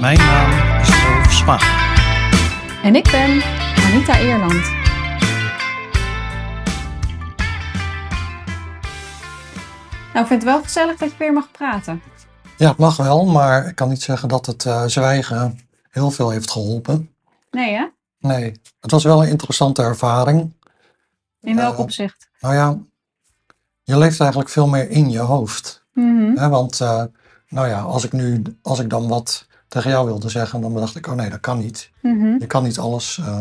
Mijn naam is Rolf Spaan. En ik ben Anita Eerland. Nou, ik vind het wel gezellig dat je weer mag praten. Ja, het mag wel, maar ik kan niet zeggen dat het uh, zwijgen heel veel heeft geholpen. Nee, hè? Nee, het was wel een interessante ervaring. In welk uh, opzicht? Nou ja, je leeft eigenlijk veel meer in je hoofd. Mm Hè, want, uh, nou ja, als ik nu, als ik dan wat tegen jou wilde zeggen, dan dacht ik, oh nee, dat kan niet. Mm -hmm. Je kan niet alles uh,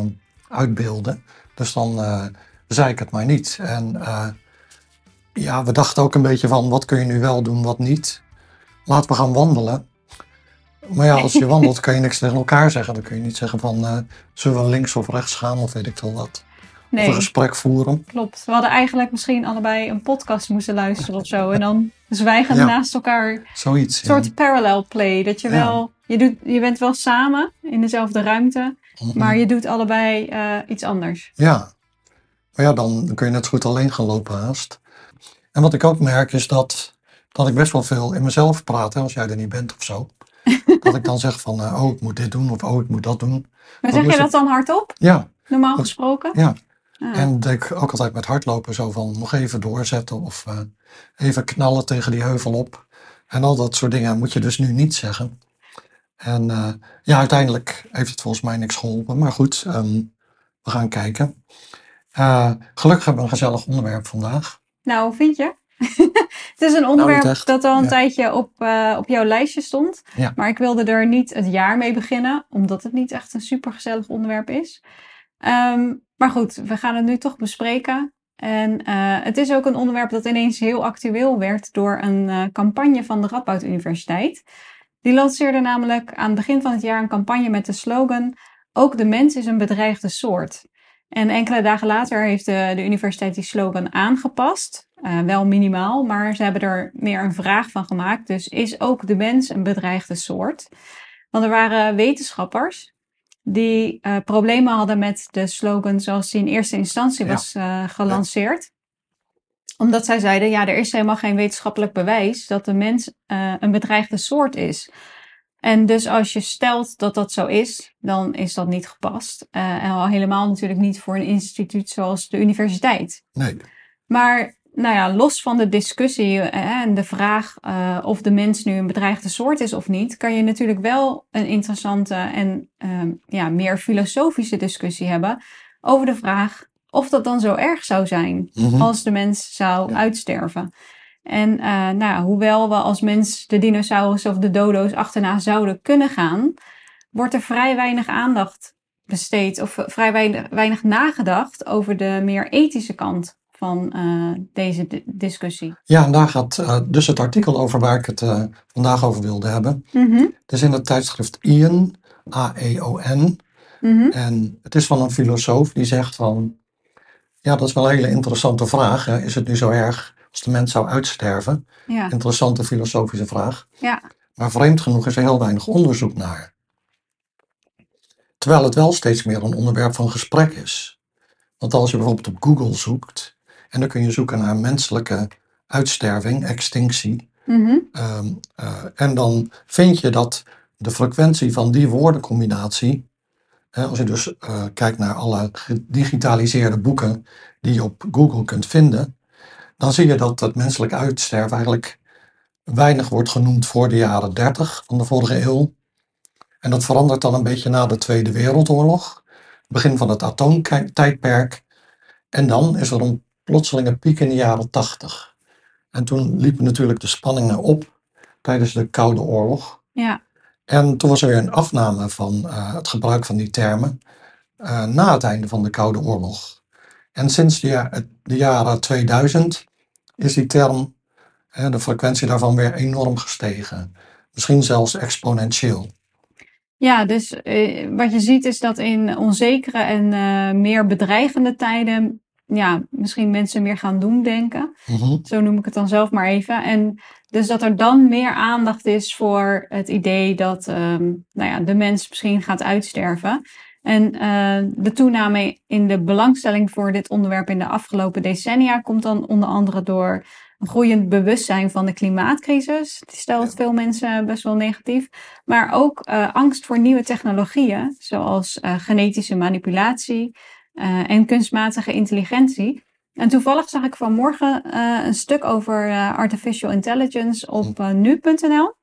uitbeelden. Dus dan uh, zei ik het maar niet. En uh, ja, we dachten ook een beetje van, wat kun je nu wel doen, wat niet. Laten we gaan wandelen. Maar ja, als je wandelt kan je niks tegen elkaar zeggen. Dan kun je niet zeggen van, zullen we links of rechts gaan of weet ik veel wat. Nee. Of een gesprek voeren. Klopt. We hadden eigenlijk misschien allebei een podcast moeten luisteren of zo. En dan zwijgen Ja. naast elkaar. Zoiets. Een soort ja. parallel play. Dat je wel, je, doet, je bent wel samen in dezelfde ruimte. Mhm. Maar je doet allebei eh, iets anders. Ja. Maar ja, dan, kun je net zo goed alleen gaan lopen haast. En wat ik ook merk is dat, dat ik best wel veel in mezelf praat. Hè, als jij er niet bent of zo. dat ik dan zeg van, eh, oh ik moet dit doen of oh ik moet dat doen. Maar zeg je dat dan hardop? Ja, Normaal gesproken? ja. Ah. En dat ik ook altijd met hardlopen zo van nog even doorzetten of eh, even knallen tegen die heuvel op. En al dat soort dingen moet je dus nu niet zeggen. En eh, ja, uiteindelijk heeft het volgens mij niks geholpen. Maar goed, ehm, we gaan kijken. Eh, gelukkig hebben we een gezellig onderwerp vandaag. Nou, vind je? het is een onderwerp echt. dat al een Ja. tijdje op, eh, op jouw lijstje stond. Ja. Maar ik wilde er niet het jaar mee beginnen, omdat het niet echt een supergezellig onderwerp is. Ehm, maar goed, we gaan het nu toch bespreken. En eh, het is ook een onderwerp dat ineens heel actueel werd door een eh, campagne van de Radboud Universiteit. Die lanceerde namelijk aan het begin van het jaar een campagne met de slogan: Ook de mens is een bedreigde soort. En enkele dagen later heeft de, de universiteit die slogan aangepast. Eh, wel minimaal, maar ze hebben er meer een vraag van gemaakt. Dus is ook de mens een bedreigde soort? Want er waren wetenschappers die eh, problemen hadden met de slogan zoals die in eerste instantie Ja. was eh, gelanceerd. Omdat zij zeiden, ja, er is helemaal geen wetenschappelijk bewijs dat de mens eh, een bedreigde soort is. En dus als je stelt dat dat zo is, dan is dat niet gepast. En al helemaal natuurlijk niet voor een instituut zoals de universiteit. Nee, Maar nou ja, los van de discussie eh, en de vraag eh, of de mens nu een bedreigde soort is of niet, kan je natuurlijk wel een interessante en ehm, ja, meer filosofische discussie hebben over de vraag of dat dan zo erg zou zijn Mhm. als de mens zou Ja. uitsterven. En eh, nou, ja, hoewel we als mens de dinosaurus of de dodo's achterna zouden kunnen gaan, wordt er vrij weinig aandacht besteed of vrij weinig, weinig nagedacht over de meer ethische kant van eh, deze di- discussie. Ja, en daar gaat eh, dus het artikel over waar ik het eh, vandaag over wilde hebben. Mhm, Het is in het tijdschrift Ian, A-E-O-N. mhm, En het is van een filosoof die zegt van, ja, dat is wel een hele interessante vraag. Hè? Is het nu zo erg als de mens zou uitsterven? ja, Interessante filosofische vraag. ja, Maar vreemd genoeg is er heel weinig onderzoek naar. Terwijl het wel steeds meer een onderwerp van gesprek is. Want als je bijvoorbeeld op Google zoekt, en dan kun je zoeken naar menselijke uitsterving, extinctie, mhm, Ehm, eh, en dan vind je dat de frequentie van die woordencombinatie, hè, als je dus eh, kijkt naar alle gedigitaliseerde boeken die je op Google kunt vinden, dan zie je dat het menselijk uitsterven eigenlijk weinig wordt genoemd voor de jaren 30 van de vorige eeuw. En dat verandert dan een beetje na de Tweede Wereldoorlog, begin van het atoomtijdperk. En dan is er een plotselinge piek in de jaren 80. En toen liepen natuurlijk de spanningen op tijdens de Koude Oorlog. ja, En toen was er weer een afname van eh, het gebruik van die termen eh, na het einde van de Koude Oorlog. En sinds de, ja- de jaren 2000 is die term, hè, de frequentie daarvan weer enorm gestegen. Misschien zelfs exponentieel. Ja, dus eh, wat je ziet is dat in onzekere en meer bedreigende tijden, ja, misschien mensen meer gaan doemdenken. Mhm. Zo noem ik het dan zelf maar even. En dus dat er dan meer aandacht is voor het idee dat ehm, nou ja, de mens misschien gaat uitsterven. En eh, de toename in de belangstelling voor dit onderwerp in de afgelopen decennia komt dan onder andere door een groeiend bewustzijn van de klimaatcrisis. Die stelt veel mensen best wel negatief. Maar ook uh, angst voor nieuwe technologieën, zoals uh, genetische manipulatie uh, en kunstmatige intelligentie. En toevallig zag ik vanmorgen een stuk over artificial intelligence op nu.nl.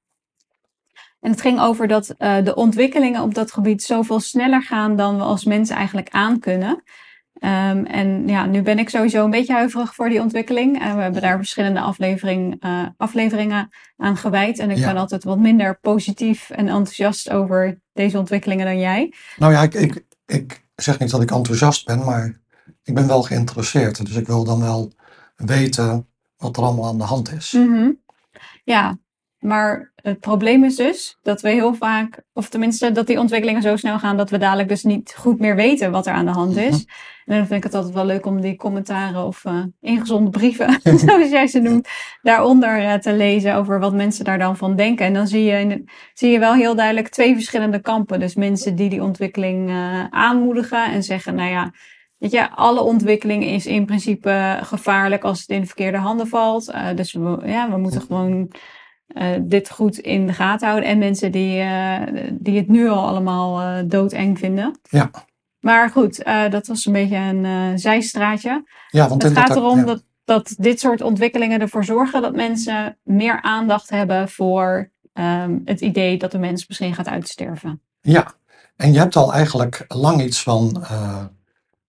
En het ging over dat de ontwikkelingen op dat gebied zoveel sneller gaan dan we als mensen eigenlijk aankunnen. Um, en ja, nu ben ik sowieso een beetje huiverig voor die ontwikkeling. Uh, we hebben daar verschillende aflevering, uh, afleveringen aan gewijd. En ik ja. ben altijd wat minder positief en enthousiast over deze ontwikkelingen dan jij. Nou ja, ik, ik, ik zeg niet dat ik enthousiast ben, maar ik ben wel geïnteresseerd. Dus ik wil dan wel weten wat er allemaal aan de hand is. -hmm. Ja, maar het probleem is dus dat we heel vaak, of tenminste dat die ontwikkelingen zo snel gaan dat we dadelijk dus niet goed meer weten wat er aan de hand is. Mhm. En dan vind ik het altijd wel leuk om die commentaren of uh, ingezonde brieven, zoals jij ze noemt, daaronder uh, te lezen over wat mensen daar dan van denken. En dan zie je, zie je wel heel duidelijk twee verschillende kampen. Dus mensen die die ontwikkeling uh, aanmoedigen en zeggen, nou ja, Weet je, alle ontwikkeling is in principe gevaarlijk als het in de verkeerde handen valt. Uh, dus we, ja, we moeten gewoon uh, dit goed in de gaten houden. En mensen die, uh, die het nu al allemaal uh, doodeng vinden. Ja. Maar goed, dat was een beetje een zijstraatje. Ja, want het gaat erom ja. dat, dat dit soort ontwikkelingen ervoor zorgen dat mensen meer aandacht hebben voor um, het idee dat de mens misschien gaat uitsterven. Ja, en je hebt al eigenlijk lang iets van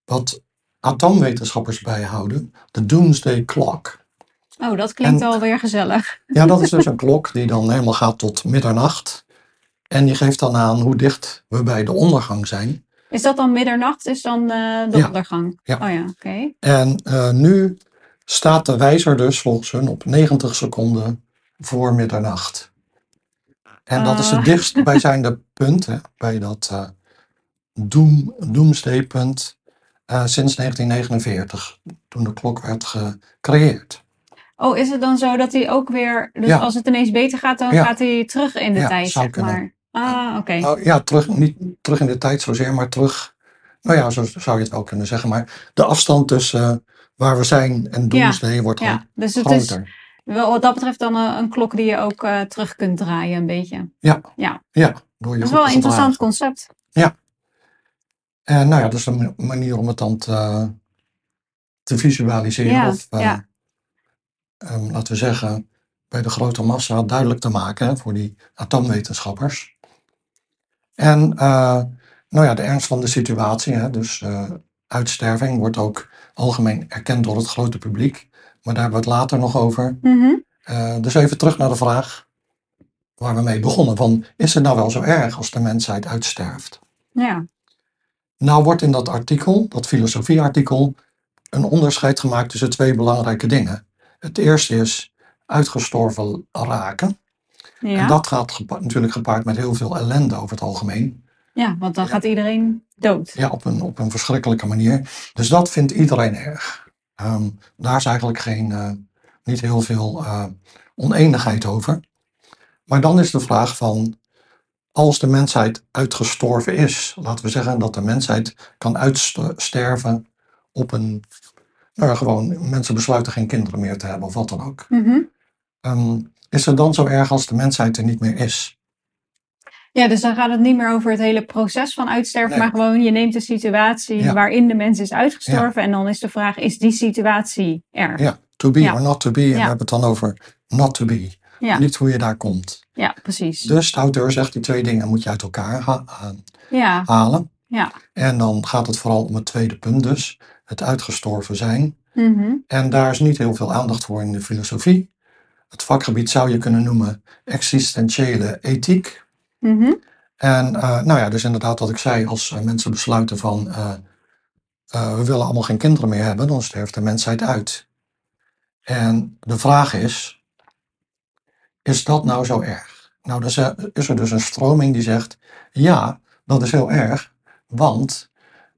wat atoomwetenschappers bijhouden, de Doomsday Clock. Oh, dat klinkt en, alweer gezellig. Ja, dat is dus een klok die dan helemaal gaat tot middernacht. En die geeft dan aan hoe dicht we bij de ondergang zijn. Is dat dan middernacht? Is dan uh, de Ja. ondergang? Ja. Oh ja, oké. En uh, nu staat de wijzer dus volgens hun op 90 seconden voor middernacht. En dat is het Ah. dichtstbijzijnde punt hè, bij dat uh, doom, doomsday punt eh, sinds 1949, toen de klok werd gecreëerd. Oh, is het dan zo dat hij ook weer... Dus Ja. als het ineens beter gaat, dan Ja. gaat hij terug in de Ja, tijd, zou zeg kunnen. maar. Ah, oké. Nou ja, terug, niet terug in de tijd zozeer, maar terug, nou ja, zo zou je het wel kunnen zeggen. Maar de afstand tussen eh, waar we zijn en doomsday wordt Ja, dus het is groter. wel wat dat betreft dan een, een klok die je ook eh, terug kunt draaien, een beetje. Ja, Ja, ja, door je dat is wel een te interessant concept. En nou ja, dat is een ma- manier om het dan te, te visualiseren. Ja, of eh, ehm, laten we zeggen, bij de grote massa duidelijk te maken hè, voor die atoomwetenschappers. En eh, nou ja, de ernst van de situatie, hè, dus eh, uitsterving, wordt ook algemeen erkend door het grote publiek. Maar daar hebben we het later nog over. Mhm. Eh, dus even terug naar de vraag waar we mee begonnen. Van, is het nou wel zo erg als de mensheid uitsterft? Ja, Nou wordt in dat artikel, dat filosofieartikel, een onderscheid gemaakt tussen twee belangrijke dingen. Het eerste is uitgestorven raken. En ja. dat gaat gepa- natuurlijk gepaard met heel veel ellende over het algemeen. ja want dan gaat iedereen dood. Ja, op een, op een verschrikkelijke manier. Dus dat vindt iedereen erg. Ehm, daar is eigenlijk geen, eh, niet heel veel eh, oneenigheid over. Maar dan is de vraag van, als de mensheid uitgestorven is, laten we zeggen dat de mensheid kan uitsterven op een, nou ja, gewoon mensen besluiten geen kinderen meer te hebben of wat dan ook. Mhm. Ehm, is het dan zo erg als de mensheid er niet meer is? Ja, dus dan gaat het niet meer over het hele proces van uitsterven, Nee. maar gewoon je neemt de situatie Ja. waarin de mens is uitgestorven en dan is de vraag, is die situatie erg? Ja, to be or not to be. En we hebben het dan over not to be. Niet hoe je daar komt. Ja, precies. Dus de auteur zegt die twee dingen moet je uit elkaar ha- halen. ja. En dan gaat het vooral om het tweede punt dus, het uitgestorven zijn. Mhm. En daar is niet heel veel aandacht voor in de filosofie. Het vakgebied zou je kunnen noemen existentiële ethiek. Mhm. En eh, nou ja, dus inderdaad wat ik zei, als eh, mensen besluiten van eh, we willen allemaal geen kinderen meer hebben, dan sterft de mensheid uit. En de vraag is, is dat nou zo erg? Nou, dan ze- is er dus een stroming die zegt, ja, dat is heel erg, want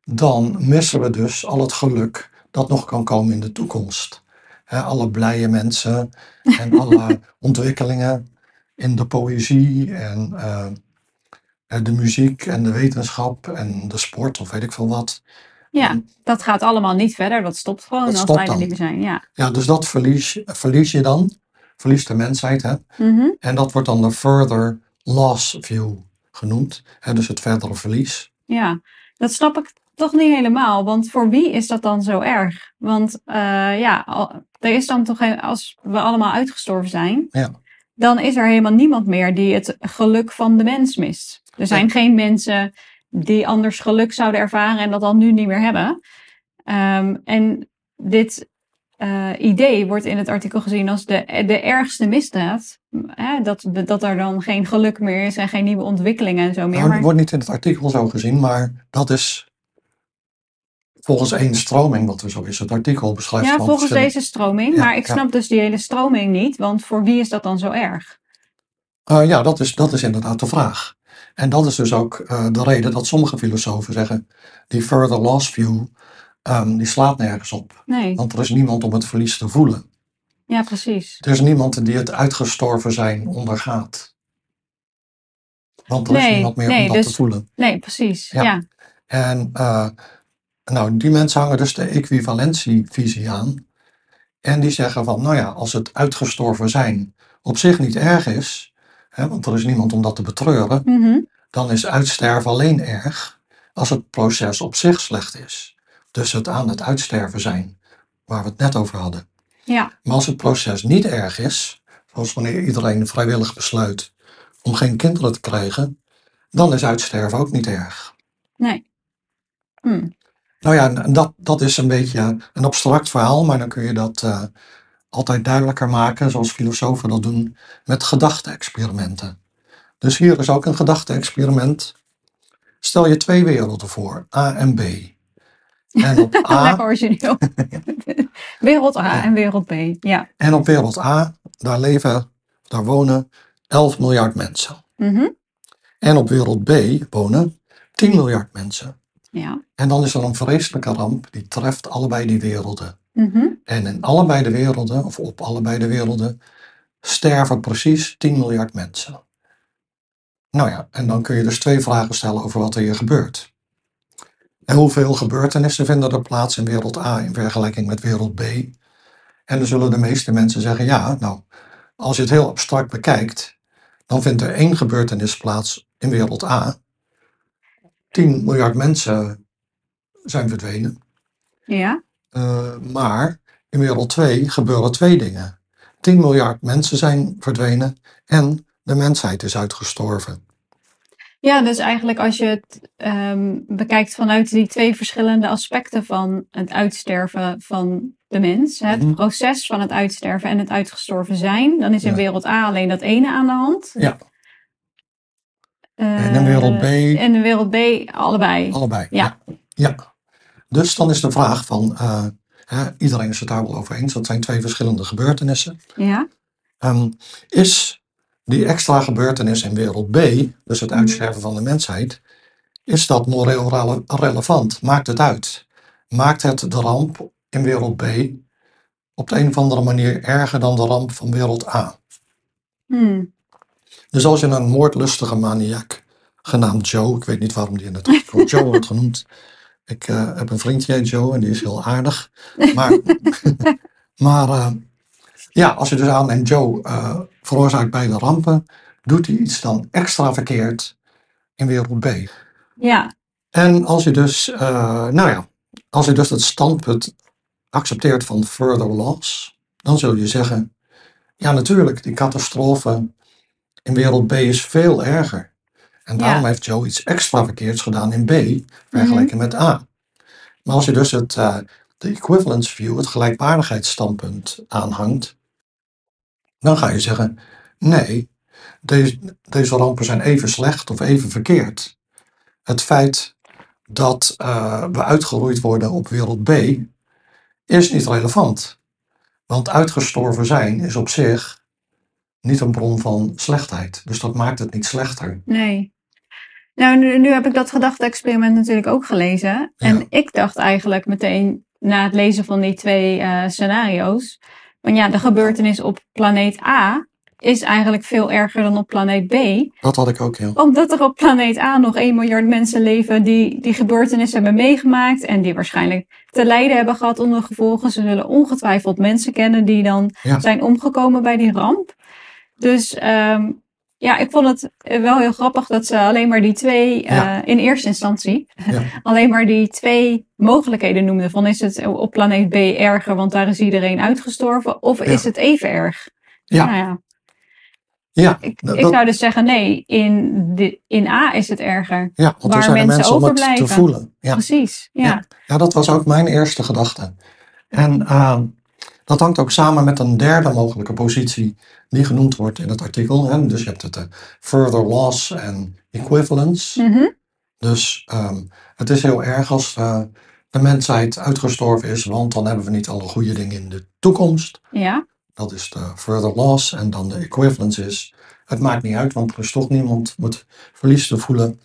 dan missen we dus al het geluk dat nog kan komen in de toekomst. Alle blije mensen en alle ontwikkelingen in de poëzie en eh, de muziek en de wetenschap en de sport of weet ik veel wat. Ja, dat gaat allemaal niet verder. Dat stopt gewoon Dat als stopt wij er dan. niet meer zijn. Ja. Ja, dus dat verlies, verlies je dan. Verliest de mensheid. Hè? Mhm. En dat wordt dan de further loss view genoemd. Hè? Dus het verdere verlies. ja, dat snap ik toch niet helemaal. Want voor wie is dat dan zo erg? Want eh, ja, er is dan toch, he- als we allemaal uitgestorven zijn, Ja. dan is er helemaal niemand meer die het geluk van de mens mist. Er zijn geen mensen die anders geluk zouden ervaren en dat dan nu niet meer hebben. Ehm, en dit eh, idee wordt in het artikel gezien als de, de ergste misdaad. Hè, dat, dat er dan geen geluk meer is en geen nieuwe ontwikkelingen en zo meer. Nou, dat Maar, wordt niet in het artikel zo gezien, maar dat is volgens één stroming wat er zo is. Het artikel beschrijft ja, volgens deze stroming. Ja, maar ik ja. snap dus die hele stroming niet, want voor wie is dat dan zo erg? Eh, ja, dat is, dat is inderdaad de vraag. En dat is dus ook eh, de reden dat sommige filosofen zeggen, die further loss view, ehm, die slaat nergens op. Nee, Want er is niemand om het verlies te voelen. ja, precies. Er is niemand die het uitgestorven zijn ondergaat. Want er is niemand meer nee, om dat dus- te voelen. Nee, precies. Ja. Ja. En eh, nou, die mensen hangen dus de equivalentievisie aan. En die zeggen van, nou ja, als het uitgestorven zijn op zich niet erg is, hè, want er is niemand om dat te betreuren, Mhm. dan is uitsterven alleen erg als het proces op zich slecht is. Dus het aan het uitsterven zijn, waar we het net over hadden. ja. Maar als het proces niet erg is, zoals wanneer iedereen vrijwillig besluit om geen kinderen te krijgen, dan is uitsterven ook niet erg. Nee. Hm. Nou ja, dat, dat is een beetje een abstract verhaal, maar dan kun je dat eh, altijd duidelijker maken, zoals filosofen dat doen, met gedachte-experimenten. Dus hier is ook een gedachte-experiment. Stel je twee werelden voor, A en B. En op Lekker origineel. wereld A en wereld B. Ja. en op wereld A, daar leven, daar wonen 11 miljard mensen. Mhm. En op wereld B wonen 10 miljard mensen. Ja. En dan is er een vreselijke ramp die treft allebei die werelden. Mhm. En in allebei de werelden, of op allebei de werelden, sterven precies 10 miljard mensen. Nou ja, en dan kun je dus twee vragen stellen over wat er hier gebeurt. En hoeveel gebeurtenissen vinden er plaats in wereld A in vergelijking met wereld B? En dan zullen de meeste mensen zeggen, ja, nou, als je het heel abstract bekijkt, dan vindt er één gebeurtenis plaats in wereld A. 10 miljard mensen zijn verdwenen. Ja. Uh, maar in wereld 2 gebeuren twee dingen. 10 miljard mensen zijn verdwenen en de mensheid is uitgestorven. Ja, dus eigenlijk als je het ehm, bekijkt vanuit die twee verschillende aspecten van het uitsterven van de mens, het Mhm. proces van het uitsterven en het uitgestorven zijn, dan is in Ja. wereld A alleen dat ene aan de hand. Ja. Eh, En in wereld B En in wereld B allebei. allebei. Ja. Ja. ja. Dus dan is de vraag van, eh, iedereen is het daar wel over eens, dat zijn twee verschillende gebeurtenissen. Ja. Ehm, is die extra gebeurtenis in wereld B, dus het Mhm. uitsterven van de mensheid, is dat moreel rele- relevant? Maakt het uit? Maakt het de ramp in wereld B op de een of andere manier erger dan de ramp van wereld A? Hmm. Dus als je een moordlustige maniak genaamd Joe, ik weet niet waarom die in het artikel Joe wordt genoemd. Ik eh, heb een vriendje Joe en die is heel aardig. Maar, maar eh, ja, als je dus aanneemt Joe eh, veroorzaakt beide rampen, doet hij iets dan extra verkeerd in wereld B. Ja. En als je dus, nou ja, als je dus het standpunt accepteert van further loss, dan zul je zeggen, ja natuurlijk, die catastrofe in wereld B is veel erger. En daarom Ja. heeft Joe iets extra verkeerds gedaan in B, vergeleken met A. Maar als je dus het, eh, de equivalence view, het gelijkwaardigheidsstandpunt aanhangt, dan ga je zeggen, nee, deze, deze rampen zijn even slecht of even verkeerd. Het feit dat eh, we uitgeroeid worden op wereld B is niet relevant. Want uitgestorven zijn is op zich niet een bron van slechtheid. Dus dat maakt het niet slechter. Nee. Nou, nu, nu heb ik dat gedachte-experiment natuurlijk ook gelezen. En ik dacht eigenlijk meteen na het lezen van die twee eh, scenario's. Van ja, de gebeurtenis op planeet A is eigenlijk veel erger dan op planeet B. Dat had ik ook heel. Omdat er op planeet A nog 1 miljard mensen leven die die gebeurtenissen hebben meegemaakt. En die waarschijnlijk te lijden hebben gehad onder gevolgen. Ze zullen ongetwijfeld mensen kennen die dan Ja. zijn omgekomen bij die ramp. Dus ehm, ja, ik vond het wel heel grappig dat ze alleen maar die twee, Ja. eh, in eerste instantie, Ja. alleen maar die twee mogelijkheden noemden. Van is het op planeet B erger, want daar is iedereen uitgestorven? Of is het even erg? Ja. Nou ja, Ja, ik, dat- ik zou dus zeggen nee, in, de, in A is het erger. ja want waar zijn mensen mensen om het te overblijven. voelen. Ja. Precies, ja. Ja. Ja, dat was ook mijn eerste gedachte. En ehm, dat hangt ook samen met een derde mogelijke positie die genoemd wordt in het artikel. Hè. Dus je hebt het eh, further loss en equivalence. Mhm. Dus ehm, het is heel erg als eh, de mensheid uitgestorven is, want dan hebben we niet alle goede dingen in de toekomst. ja. Dat is de further loss. En dan de equivalence is, het maakt niet uit, want er is toch niemand met verlies te voelen.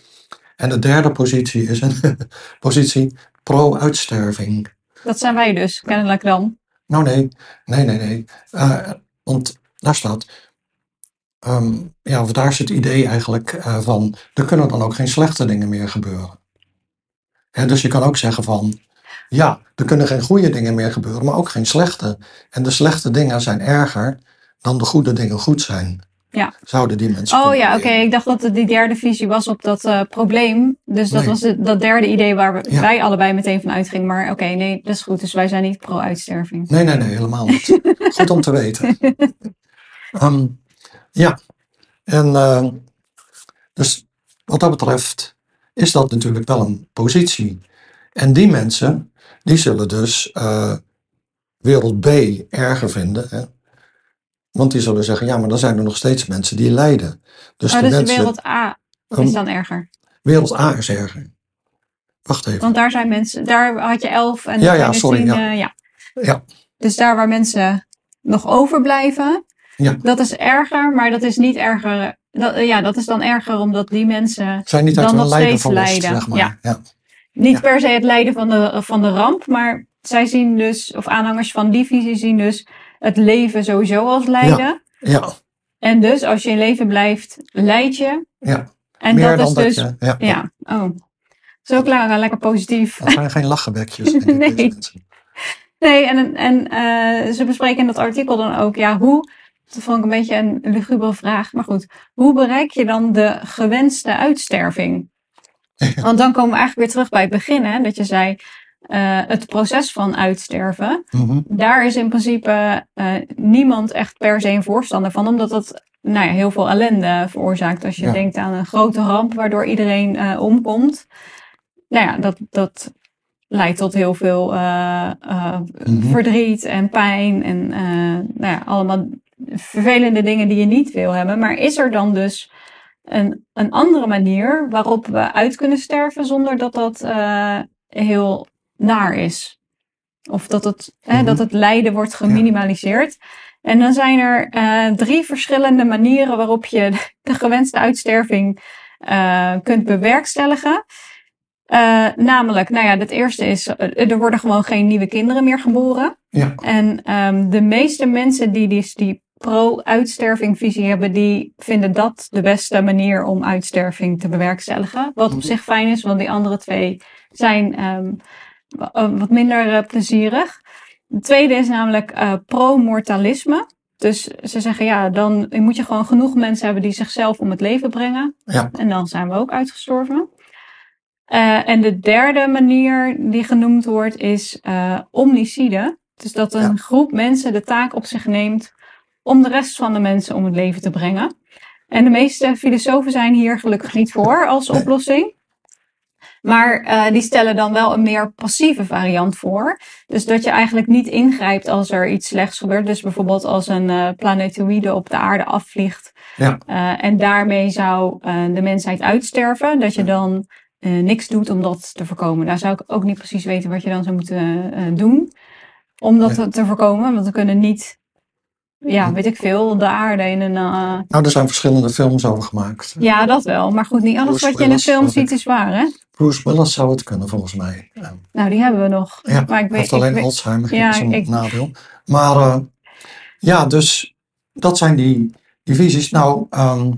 En de derde positie is een positie pro-uitsterving. Dat zijn wij dus, kennelijk dan. Nou nee, nee, nee, nee. Eh, want daar staat, ehm, ja, of daar is het idee eigenlijk eh, van, er kunnen dan ook geen slechte dingen meer gebeuren. Hè, dus je kan ook zeggen van, ja, er kunnen geen goede dingen meer gebeuren, maar ook geen slechte. En de slechte dingen zijn erger dan de goede dingen goed zijn. Ja. Zouden die mensen Oh ja, oké. Ik dacht dat het die derde visie was op dat eh, probleem. Dus dat Nee. was het, dat derde idee waar we, Ja. wij allebei meteen van uitgingen. Maar oké, nee, dat is goed. Dus wij zijn niet pro-uitsterving. Nee, nee, nee, helemaal niet. Goed om te weten. Ehm, ja, en eh, dus wat dat betreft is dat natuurlijk wel een positie. En die mensen, die zullen dus eh, wereld B erger vinden. Hè? Want die zullen zeggen, ja, maar dan zijn er nog steeds mensen die lijden. Dus Oh, de dus mensen, wereld A is dan erger. wereld A is erger. Wacht even. Want daar zijn mensen, daar had je elf en Ja, ja, sorry, zien, ja. eh, ja. Ja, Dus daar waar mensen nog overblijven, Ja. dat is erger, maar dat is niet erger. Dat, ja, dat is dan erger omdat die mensen zijn niet uit Dan nog lijden steeds lijden, zeg maar. ja. ja. niet per se het lijden van de, van de ramp, maar zij zien dus, of aanhangers van die visie zien dus het leven sowieso als lijden. ja, En dus als je in leven blijft, lijd je. ja. En Meer dat dan is dat dus, je... Ja, ja, oh. Zo klaar, lekker positief. Dat zijn geen denk ik, Nee. Nee, en, en eh, ze bespreken in dat artikel dan ook, ja, hoe, dat vond ik een beetje een lugubere vraag, maar goed, hoe bereik je dan de gewenste uitsterving? Want dan komen we eigenlijk weer terug bij het begin, hè, dat je zei, eh, het proces van uitsterven, Mhm. daar is in principe eh, niemand echt per se een voorstander van, omdat dat nou ja, heel veel ellende veroorzaakt. Als je Ja. denkt aan een grote ramp waardoor iedereen eh, omkomt. Nou ja, dat, dat leidt tot heel veel Mhm. verdriet en pijn en nou ja, allemaal vervelende dingen die je niet wil hebben. Maar is er dan dus een, een andere manier waarop we uit kunnen sterven zonder dat dat heel naar is? Of dat het, hè, Mhm. dat het lijden wordt geminimaliseerd. En dan zijn er eh, drie verschillende manieren waarop je de gewenste uitsterving eh, kunt bewerkstelligen. Eh, namelijk, nou ja, het eerste is, er worden gewoon geen nieuwe kinderen meer geboren. Ja, En ehm, de meeste mensen die die, die pro-uitsterving visie hebben, die vinden dat de beste manier om uitsterving te bewerkstelligen. Wat op Mhm. zich fijn is, want die andere twee zijn ehm, eh, wat minder eh, plezierig. De tweede is namelijk eh, pro-mortalisme. Dus ze zeggen, ja, dan moet je gewoon genoeg mensen hebben die zichzelf om het leven brengen. Ja. En dan zijn we ook uitgestorven. Eh, en de derde manier die genoemd wordt is eh, omnicide. Dus dat een Ja. groep mensen de taak op zich neemt om de rest van de mensen om het leven te brengen. En de meeste filosofen zijn hier gelukkig niet voor als oplossing. Maar eh, die stellen dan wel een meer passieve variant voor. Dus dat je eigenlijk niet ingrijpt als er iets slechts gebeurt. Dus bijvoorbeeld als een eh, planetoïde op de aarde afvliegt. Ja. eh, en daarmee zou de mensheid uitsterven. Dat je dan niks doet om dat te voorkomen. Daar zou ik ook niet precies weten wat je dan zou moeten doen. Om dat te, voorkomen. Want we kunnen niet, ja, weet ik veel, de aarde in een... nou, er zijn verschillende films over gemaakt. ja, dat wel. Maar goed, niet alles wat je in een film ziet is waar, hè? Bruce Willis zou het kunnen, volgens mij. Nou, die hebben we nog. ja. Maar ik weet, heeft ik alleen weet- Alzheimer, Ja, ik- nadeel. Maar eh, ja, dus dat zijn die die visies. Nou, ehm,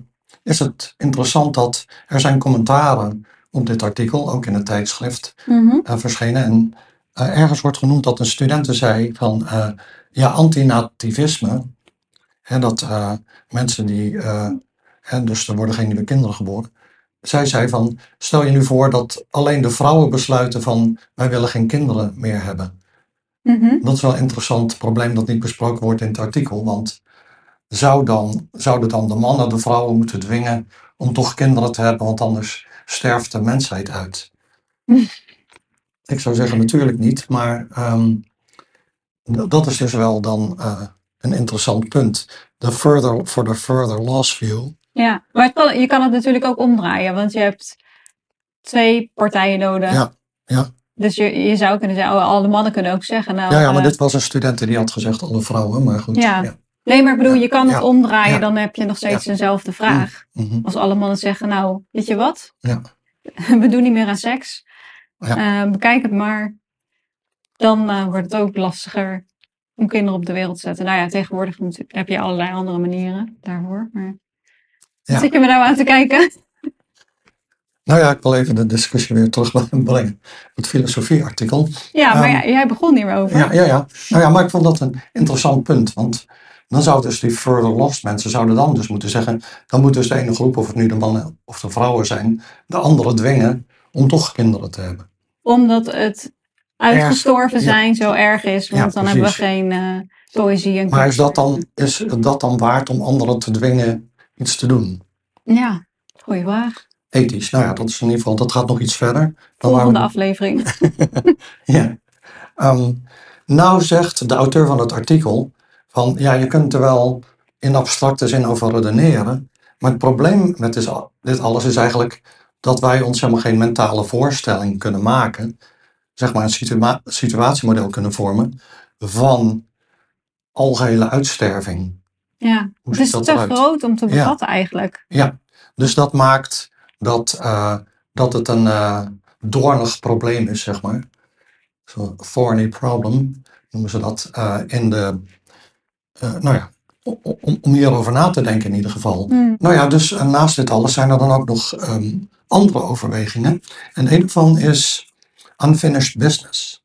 is het interessant dat er zijn commentaren op dit artikel, ook in het tijdschrift, Mhm. eh, verschenen. En eh, ergens wordt genoemd dat een studente zei van ja, antinativisme. Hè, dat mensen die, hè, dus er worden geen nieuwe kinderen geboren. Zij zei van, stel je nu voor dat alleen de vrouwen besluiten van wij willen geen kinderen meer hebben. Mhm. Dat is wel een interessant probleem dat niet besproken wordt in het artikel. Want zou dan, zouden dan de mannen de vrouwen moeten dwingen om toch kinderen te hebben, want anders sterft de mensheid uit? Ik zou zeggen natuurlijk niet, maar ehm, dat is dus wel dan eh, een interessant punt. De further, for the further loss view. Ja, maar kan- je kan het natuurlijk ook omdraaien, want je hebt twee partijen nodig. Ja, ja. Dus je, je zou kunnen zeggen, oh, alle mannen kunnen ook zeggen, nou, Ja, ja, maar eh, dit was een student die had gezegd alle vrouwen, maar goed. Ja. ja. nee, maar ik bedoel, je kan het omdraaien, dan heb je nog steeds dezelfde vraag. Mhm. Als alle mannen zeggen, nou, weet je wat? Ja. We doen niet meer aan seks. Ja. Eh, bekijk het maar. Dan eh, wordt het ook lastiger om kinderen op de wereld te zetten. Nou ja, tegenwoordig heb je allerlei andere manieren daarvoor. Maar... Ja. Zit je me nou aan te kijken? Nou ja, ik wil even de discussie weer terugbrengen. Het filosofieartikel. Ja, maar Ehm, ja, jij begon hierover. Ja, ja, ja. Nou ja, maar ik vond dat een interessant punt. Want dan zou dus die further lost mensen zouden dan dus moeten zeggen. Dan moet dus de ene groep, of het nu de mannen of de vrouwen zijn, de andere dwingen om toch kinderen te hebben. Omdat het uitgestorven ja. zijn zo erg is. Want Ja, dan hebben we geen eh, poëzie en Maar is dat, dan, is dat dan waard om anderen te dwingen iets te doen? Ja, goeie vraag. Ethisch. Nou ja, dat is in ieder geval, dat gaat nog iets verder. Dan Volgende we- aflevering. Ja. Ehm, nou zegt de auteur van het artikel van ja, je kunt er wel in abstracte zin over redeneren. Maar het probleem met dit, dit alles is eigenlijk dat wij ons helemaal geen mentale voorstelling kunnen maken. Zeg maar een situa- situatiemodel kunnen vormen van algehele uitsterving. Ja, Hoe het is dat te eruit? groot om te Ja. bevatten eigenlijk. Ja, dus dat maakt dat, eh, dat het een eh doornig probleem is, zeg maar. Zo'n thorny problem noemen ze dat eh, in de. nou ja, om, hierover na te denken in ieder geval. Hmm. Nou ja, dus naast dit alles zijn er dan ook nog ehm, andere overwegingen. En een daarvan is unfinished business.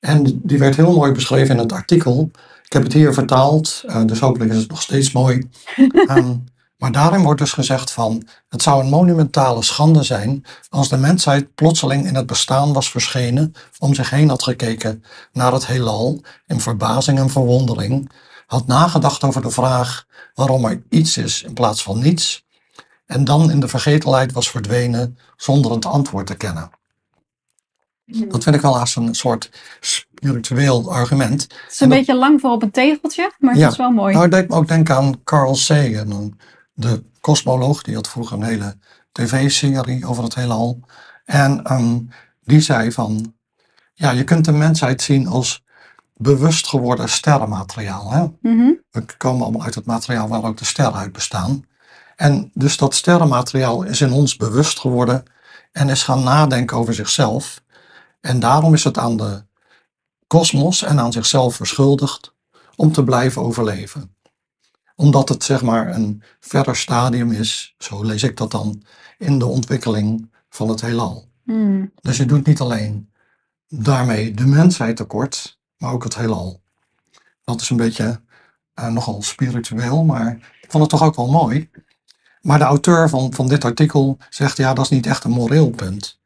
En die werd heel mooi beschreven in het artikel. Ik heb het hier vertaald, eh, dus hopelijk is het nog steeds mooi. Ehm, maar daarin wordt dus gezegd van, het zou een monumentale schande zijn als de mensheid plotseling in het bestaan was verschenen, om zich heen had gekeken naar het heelal in verbazing en verwondering, had nagedacht over de vraag waarom er iets is in plaats van niets, en dan in de vergetelheid was verdwenen zonder het antwoord te kennen. Dat vind ik wel als een soort spiritueel argument. Het is een dat- beetje lang voor op een tegeltje, maar het is wel mooi. Nou, ik denk ook denk aan Carl Sagan, de kosmoloog. Die had vroeger een hele tv-serie over het heelal. En ehm, die zei van, ja, je kunt de mensheid zien als bewust geworden sterrenmateriaal. Hè? Mhm. We komen allemaal uit het materiaal waar ook de sterren uit bestaan. En dus dat sterrenmateriaal is in ons bewust geworden en is gaan nadenken over zichzelf. En daarom is het aan de kosmos en aan zichzelf verschuldigd om te blijven overleven. Omdat het zeg maar een verder stadium is, zo lees ik dat dan, in de ontwikkeling van het heelal. Hmm. Dus je doet niet alleen daarmee de mensheid tekort, maar ook het heelal. Dat is een beetje eh, nogal spiritueel, maar ik vond het toch ook wel mooi. Maar de auteur van, van dit artikel zegt, ja, dat is niet echt een moreel punt.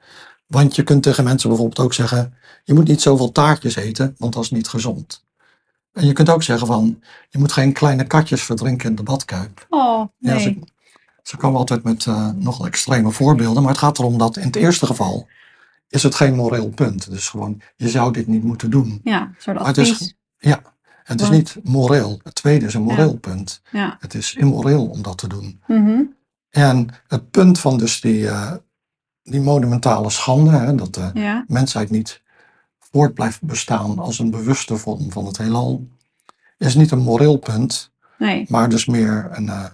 Want je kunt tegen mensen bijvoorbeeld ook zeggen, je moet niet zoveel taartjes eten, want dat is niet gezond. En je kunt ook zeggen van, je moet geen kleine katjes verdrinken in de badkuip. Oh, Ja, nee. ze, ze komen altijd met eh, nogal extreme voorbeelden, maar het gaat erom dat in het eerste geval is het geen moreel punt. Dus gewoon, je zou dit niet moeten doen. Ja, een soort Maar het is- advies. Het is niet moreel. Het tweede is een moreel punt. Ja. Het is immoreel om dat te doen. Mhm. En het punt van dus die, eh, die monumentale schande, hè, dat de ja. mensheid niet voort blijft bestaan als een bewuste vorm van het heelal, is niet een moreel punt, Nee. maar dus meer een, eh,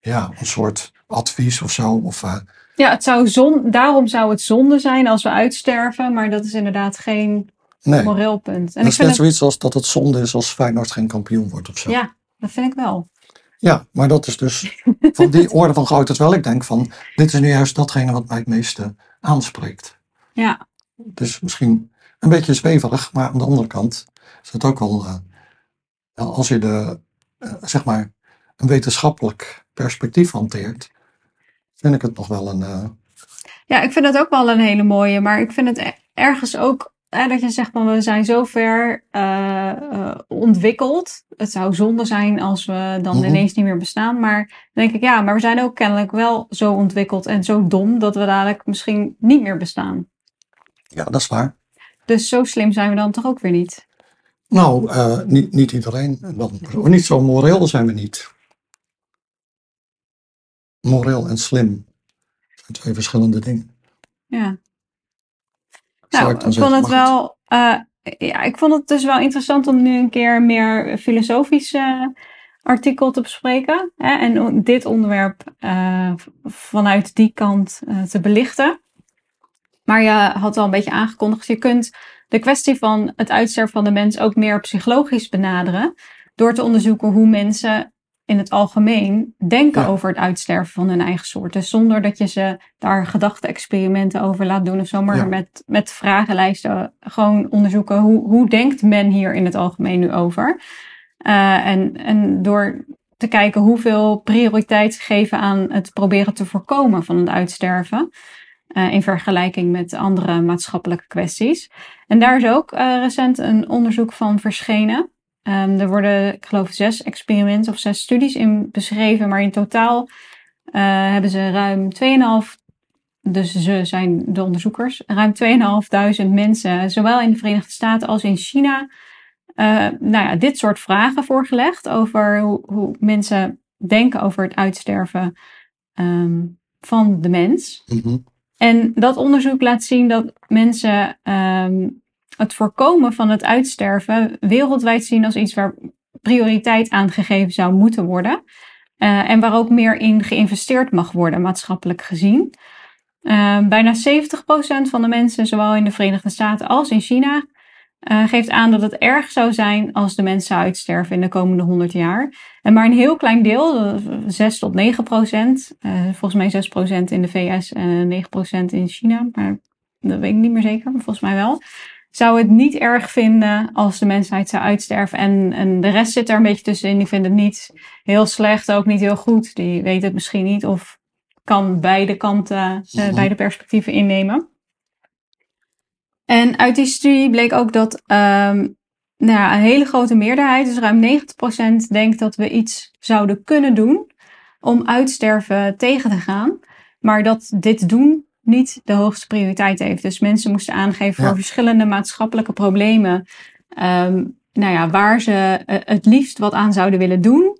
ja, een soort advies of zo. Of, eh, Ja, het zou zon, daarom zou het zonde zijn als we uitsterven, maar dat is inderdaad geen nee, moreel punt. En dat ik is vind net het, zoiets als dat het zonde is als Feyenoord geen kampioen wordt of zo. ja, dat vind ik wel. Ja, maar dat is dus van die orde van grootte. Terwijl ik denk van, dit is nu juist datgene wat mij het meeste aanspreekt. Ja, Dus misschien een beetje zweverig, maar aan de andere kant is het ook wel, eh, als je de, eh, zeg maar, een wetenschappelijk perspectief hanteert, vind ik het nog wel een, eh, Ja, ik vind dat ook wel een hele mooie. Maar ik vind het e- ergens ook dat je zegt van we zijn zo ver eh, eh, ontwikkeld. Het zou zonde zijn als we dan Mhm. ineens niet meer bestaan. Maar dan denk ik ja, maar we zijn ook kennelijk wel zo ontwikkeld en zo dom dat we dadelijk misschien niet meer bestaan. ja, dat is waar. Dus zo slim zijn we dan toch ook weer niet. Nou, eh, niet, niet iedereen. Wel, niet zo moreel zijn we niet. Moreel en slim zijn twee verschillende dingen. Ja. Nou, ik vond het wel. eh, ja, ik vond het dus wel interessant om nu een keer meer filosofisch eh, artikel te bespreken. Hè, en dit onderwerp eh, vanuit die kant te belichten. Maar je had al een beetje aangekondigd, je kunt de kwestie van het uitsterven van de mens ook meer psychologisch benaderen. Door te onderzoeken hoe mensen in het algemeen denken Ja. over het uitsterven van hun eigen soort. Dus zonder dat je ze daar gedachte-experimenten over laat doen of zo, maar Ja. met, met vragenlijsten gewoon onderzoeken hoe, hoe denkt men hier in het algemeen nu over. Eh, en, en door te kijken hoeveel prioriteit ze geven aan het proberen te voorkomen van het uitsterven. eh, in vergelijking met andere maatschappelijke kwesties. En daar is ook eh, recent een onderzoek van verschenen. Ehm, er worden, ik geloof, zes experimenten of zes studies in beschreven, maar in totaal eh, hebben ze ruim 2,5, dus ze zijn de onderzoekers, ruim 2.500 mensen, zowel in de Verenigde Staten als in China, eh, nou ja, dit soort vragen voorgelegd over hoe, hoe mensen denken over het uitsterven ehm, van de mens. Mhm. En dat onderzoek laat zien dat mensen ehm, het voorkomen van het uitsterven wereldwijd zien als iets waar prioriteit aan gegeven zou moeten worden. Eh, en waar ook meer in geïnvesteerd mag worden, maatschappelijk gezien. Ehm, bijna 70% van de mensen, zowel in de Verenigde Staten als in China, eh, geeft aan dat het erg zou zijn als de mensen uitsterven in de komende 100 jaar. En maar een heel klein deel, eh, 6 tot 9 procent, eh, volgens mij 6 procent in de VS en 9 procent in China, maar dat weet ik niet meer zeker, maar volgens mij wel, zou het niet erg vinden als de mensheid zou uitsterven. En, en de rest zit er een beetje tussenin, die vinden het niet heel slecht, ook niet heel goed. Die weten het misschien niet of kan beide kanten, eh, Mhm. beide perspectieven innemen. En uit die studie bleek ook dat ehm, nou ja, een hele grote meerderheid, dus ruim 90%, denkt dat we iets zouden kunnen doen om uitsterven tegen te gaan. Maar dat dit doen niet de hoogste prioriteit heeft. Dus mensen moesten aangeven Ja. voor verschillende maatschappelijke problemen. ehm, nou ja, waar ze eh, het liefst wat aan zouden willen doen.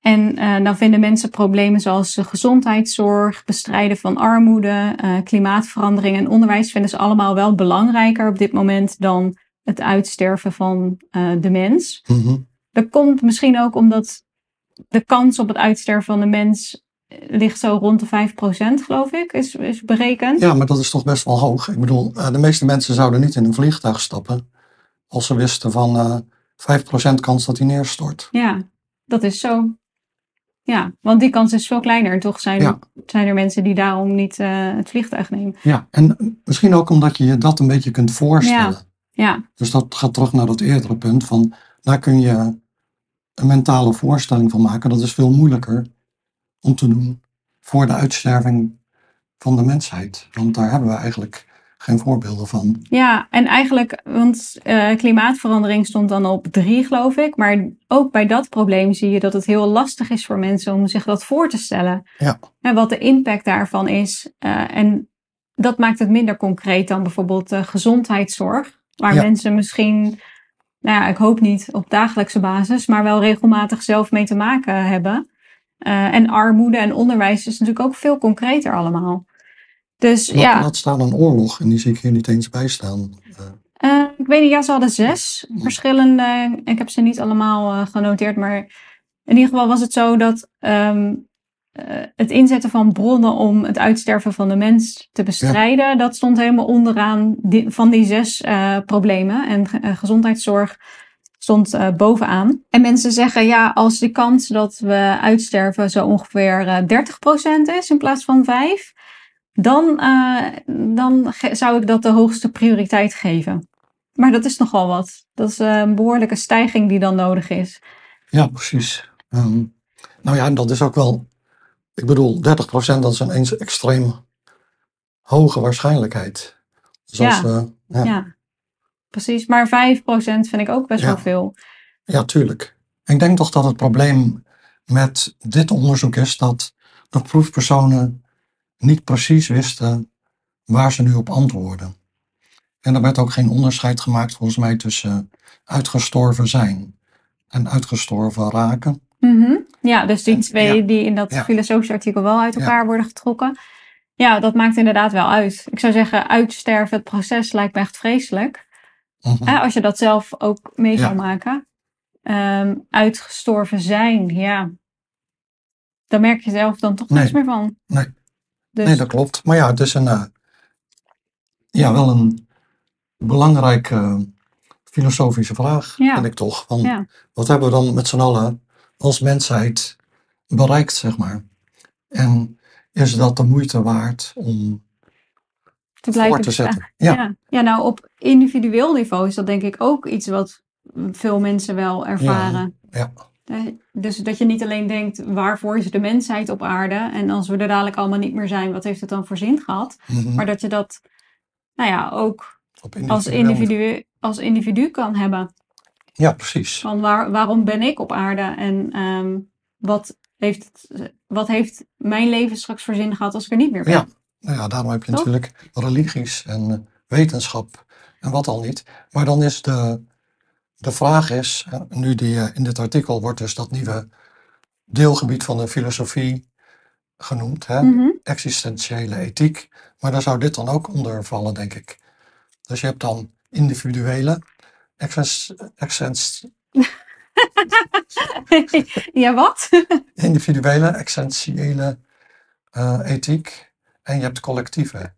En eh, dan vinden mensen problemen zoals gezondheidszorg, bestrijden van armoede, eh, klimaatverandering en onderwijs vinden ze allemaal wel belangrijker op dit moment dan het uitsterven van de mens. Mhm. Dat komt misschien ook omdat de kans op het uitsterven van de mens ligt zo rond de 5%, geloof ik, is, is berekend. Ja, maar dat is toch best wel hoog. Ik bedoel, eh, de meeste mensen zouden niet in een vliegtuig stappen als ze wisten van eh 5% kans dat hij neerstort. Ja, dat is zo. Ja, want die kans is veel kleiner. En toch zijn, Ja. zijn er mensen die daarom niet eh, het vliegtuig nemen. Ja, en misschien ook omdat je je dat een beetje kunt voorstellen. Ja, Dus dat gaat terug naar dat eerdere punt van, daar kun je een mentale voorstelling van maken. Dat is veel moeilijker om te doen voor de uitsterving van de mensheid. Want daar hebben we eigenlijk geen voorbeelden van. ja, en eigenlijk, want eh, klimaatverandering stond dan op drie, geloof ik. Maar ook bij dat probleem zie je dat het heel lastig is voor mensen om zich dat voor te stellen. Ja. En wat de impact daarvan is. Eh, en dat maakt het minder concreet dan bijvoorbeeld eh, gezondheidszorg. Waar Ja. mensen misschien, nou ja, ik hoop niet op dagelijkse basis, maar wel regelmatig zelf mee te maken hebben. Eh, en armoede en onderwijs is natuurlijk ook veel concreter allemaal. Dus Wat, ja, wat staat een oorlog? En die zie ik hier niet eens bij staan. Eh, ik weet niet, ja, ze hadden zes verschillende. Ik heb ze niet allemaal eh, genoteerd, maar in ieder geval was het zo dat ehm, eh, het inzetten van bronnen om het uitsterven van de mens te bestrijden, dat stond helemaal onderaan die, van die zes problemen. En ge- gezondheidszorg stond uh, bovenaan. En mensen zeggen, ja, als de kans dat we uitsterven zo ongeveer uh, 30% is in plaats van 5, dan, uh, dan zou ik dat de hoogste prioriteit geven. Maar dat is nogal wat. Dat is een behoorlijke stijging die dan nodig is. Ja, precies. Um, nou ja, en dat is ook wel, ik bedoel, 30% dat is een eens extreem hoge waarschijnlijkheid. Dus ja. ja. Precies. Maar 5% vind ik ook best wel veel. Ja, tuurlijk. Ik denk toch dat het probleem met dit onderzoek is dat de proefpersonen niet precies wisten waar ze nu op antwoorden. En er werd ook geen onderscheid gemaakt volgens mij tussen uitgestorven zijn en uitgestorven raken. Mm Ja, dus die twee die in dat ja. filosofische artikel wel uit elkaar worden getrokken. Ja, dat maakt inderdaad wel uit. Ik zou zeggen, uitsterven, het proces lijkt me echt vreselijk. Mm als je dat zelf ook mee zou maken. Um, uitgestorven zijn, ja. Dan merk je zelf dan toch niks meer van. Nee. Dus... nee, dat klopt. Maar ja, het is een, uh, ja, wel een belangrijke filosofische vraag, ja. vind ik toch. Van, ja. Wat hebben we dan met z'n allen als mensheid bereikt, zeg maar? En is dat de moeite waard om te blijven te zetten? Ja. ja. Ja. nou op individueel niveau is dat denk ik ook iets wat veel mensen wel ervaren. Ja. Dus dat je niet alleen denkt, waarvoor is de mensheid op aarde? En als we er dadelijk allemaal niet meer zijn, wat heeft het dan voor zin gehad? Mhm. Maar dat je dat, nou ja, ook als individu, als individu kan hebben. Ja, precies. Van waar, waarom ben ik op aarde en um, wat, heeft, wat heeft mijn leven straks voor zin gehad als ik er niet meer ben? Ja, nou ja daarom heb je natuurlijk religies en eh, wetenschap en wat al niet. Maar dan is de, de vraag is, nu die eh, in dit artikel wordt dus dat nieuwe deelgebied van de filosofie genoemd, hè? Mhm. existentiële ethiek. Maar daar zou dit dan ook onder vallen, denk ik. Dus je hebt dan individuele essens... ja, wat? individuele, essentiële uh, ethiek. En je hebt collectieve,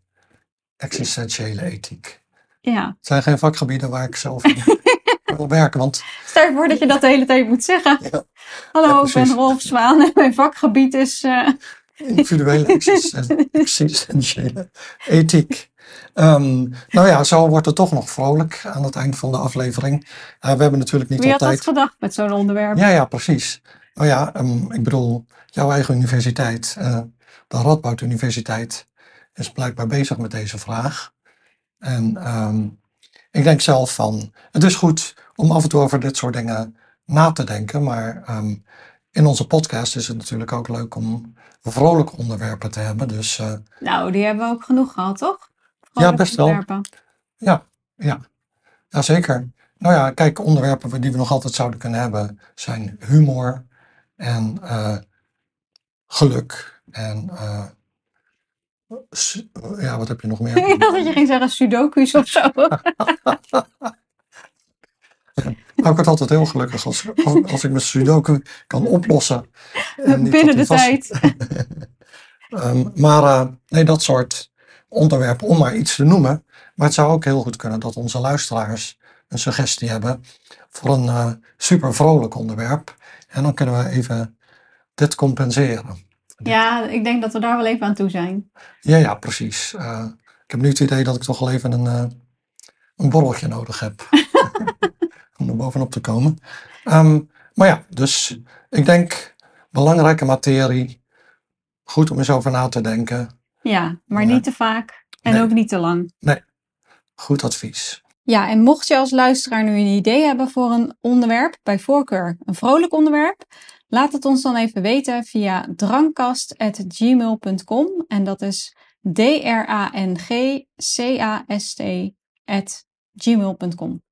existentiële ethiek. Ja. Het zijn geen vakgebieden waar ik zelf in wil werken. Want... Stel je voor dat je dat de hele tijd moet zeggen. Ja. Hallo, ik ben Rolf Zwaan en mijn vakgebied is... Uh... Individuele, existentiële ethiek. Um, nou ja, zo wordt het toch nog vrolijk aan het eind van de aflevering. Uh, we hebben natuurlijk niet Wie altijd... Wie had dat gedacht met zo'n onderwerp? Ja, ja, precies. Nou ja, um, ik bedoel, jouw eigen universiteit, uh, de Radboud Universiteit, is blijkbaar bezig met deze vraag. En um, ik denk zelf van, het is goed om af en toe over dit soort dingen na te denken, maar in onze podcast is het natuurlijk ook leuk om vrolijke onderwerpen te hebben. Dus, uh, nou, die hebben we ook genoeg gehad, toch? ja, best wel. Ja, ja. ja, zeker. Nou ja, kijk, onderwerpen die we nog altijd zouden kunnen hebben zijn humor en uh, geluk en uh, ja, wat heb je nog meer? Ik dacht dat je ging zeggen sudoku's of zo. Nou, ik word altijd heel gelukkig als, als, ik mijn sudoku kan oplossen. Binnen de tijd. um, maar uh, nee, dat soort onderwerp om maar iets te noemen. Maar het zou ook heel goed kunnen dat onze luisteraars een suggestie hebben voor een uh, super vrolijk onderwerp. En dan kunnen we even dit compenseren. Ja, ik denk dat we daar wel even aan toe zijn. Ja, ja, precies. Uh, ik heb nu het idee dat ik toch wel even een, uh, een borreltje nodig heb. om er bovenop te komen. Um, maar ja, dus ik denk belangrijke materie. Goed om eens over na te denken. Ja, maar niet te vaak en ook niet te lang. Nee, goed advies. Ja, en mocht je als luisteraar nu een idee hebben voor een onderwerp, bij voorkeur een vrolijk onderwerp, laat het ons dan even weten via drankkast.gmail.com en dat is D-R-A-N-G-C-A-S-T gmail.com.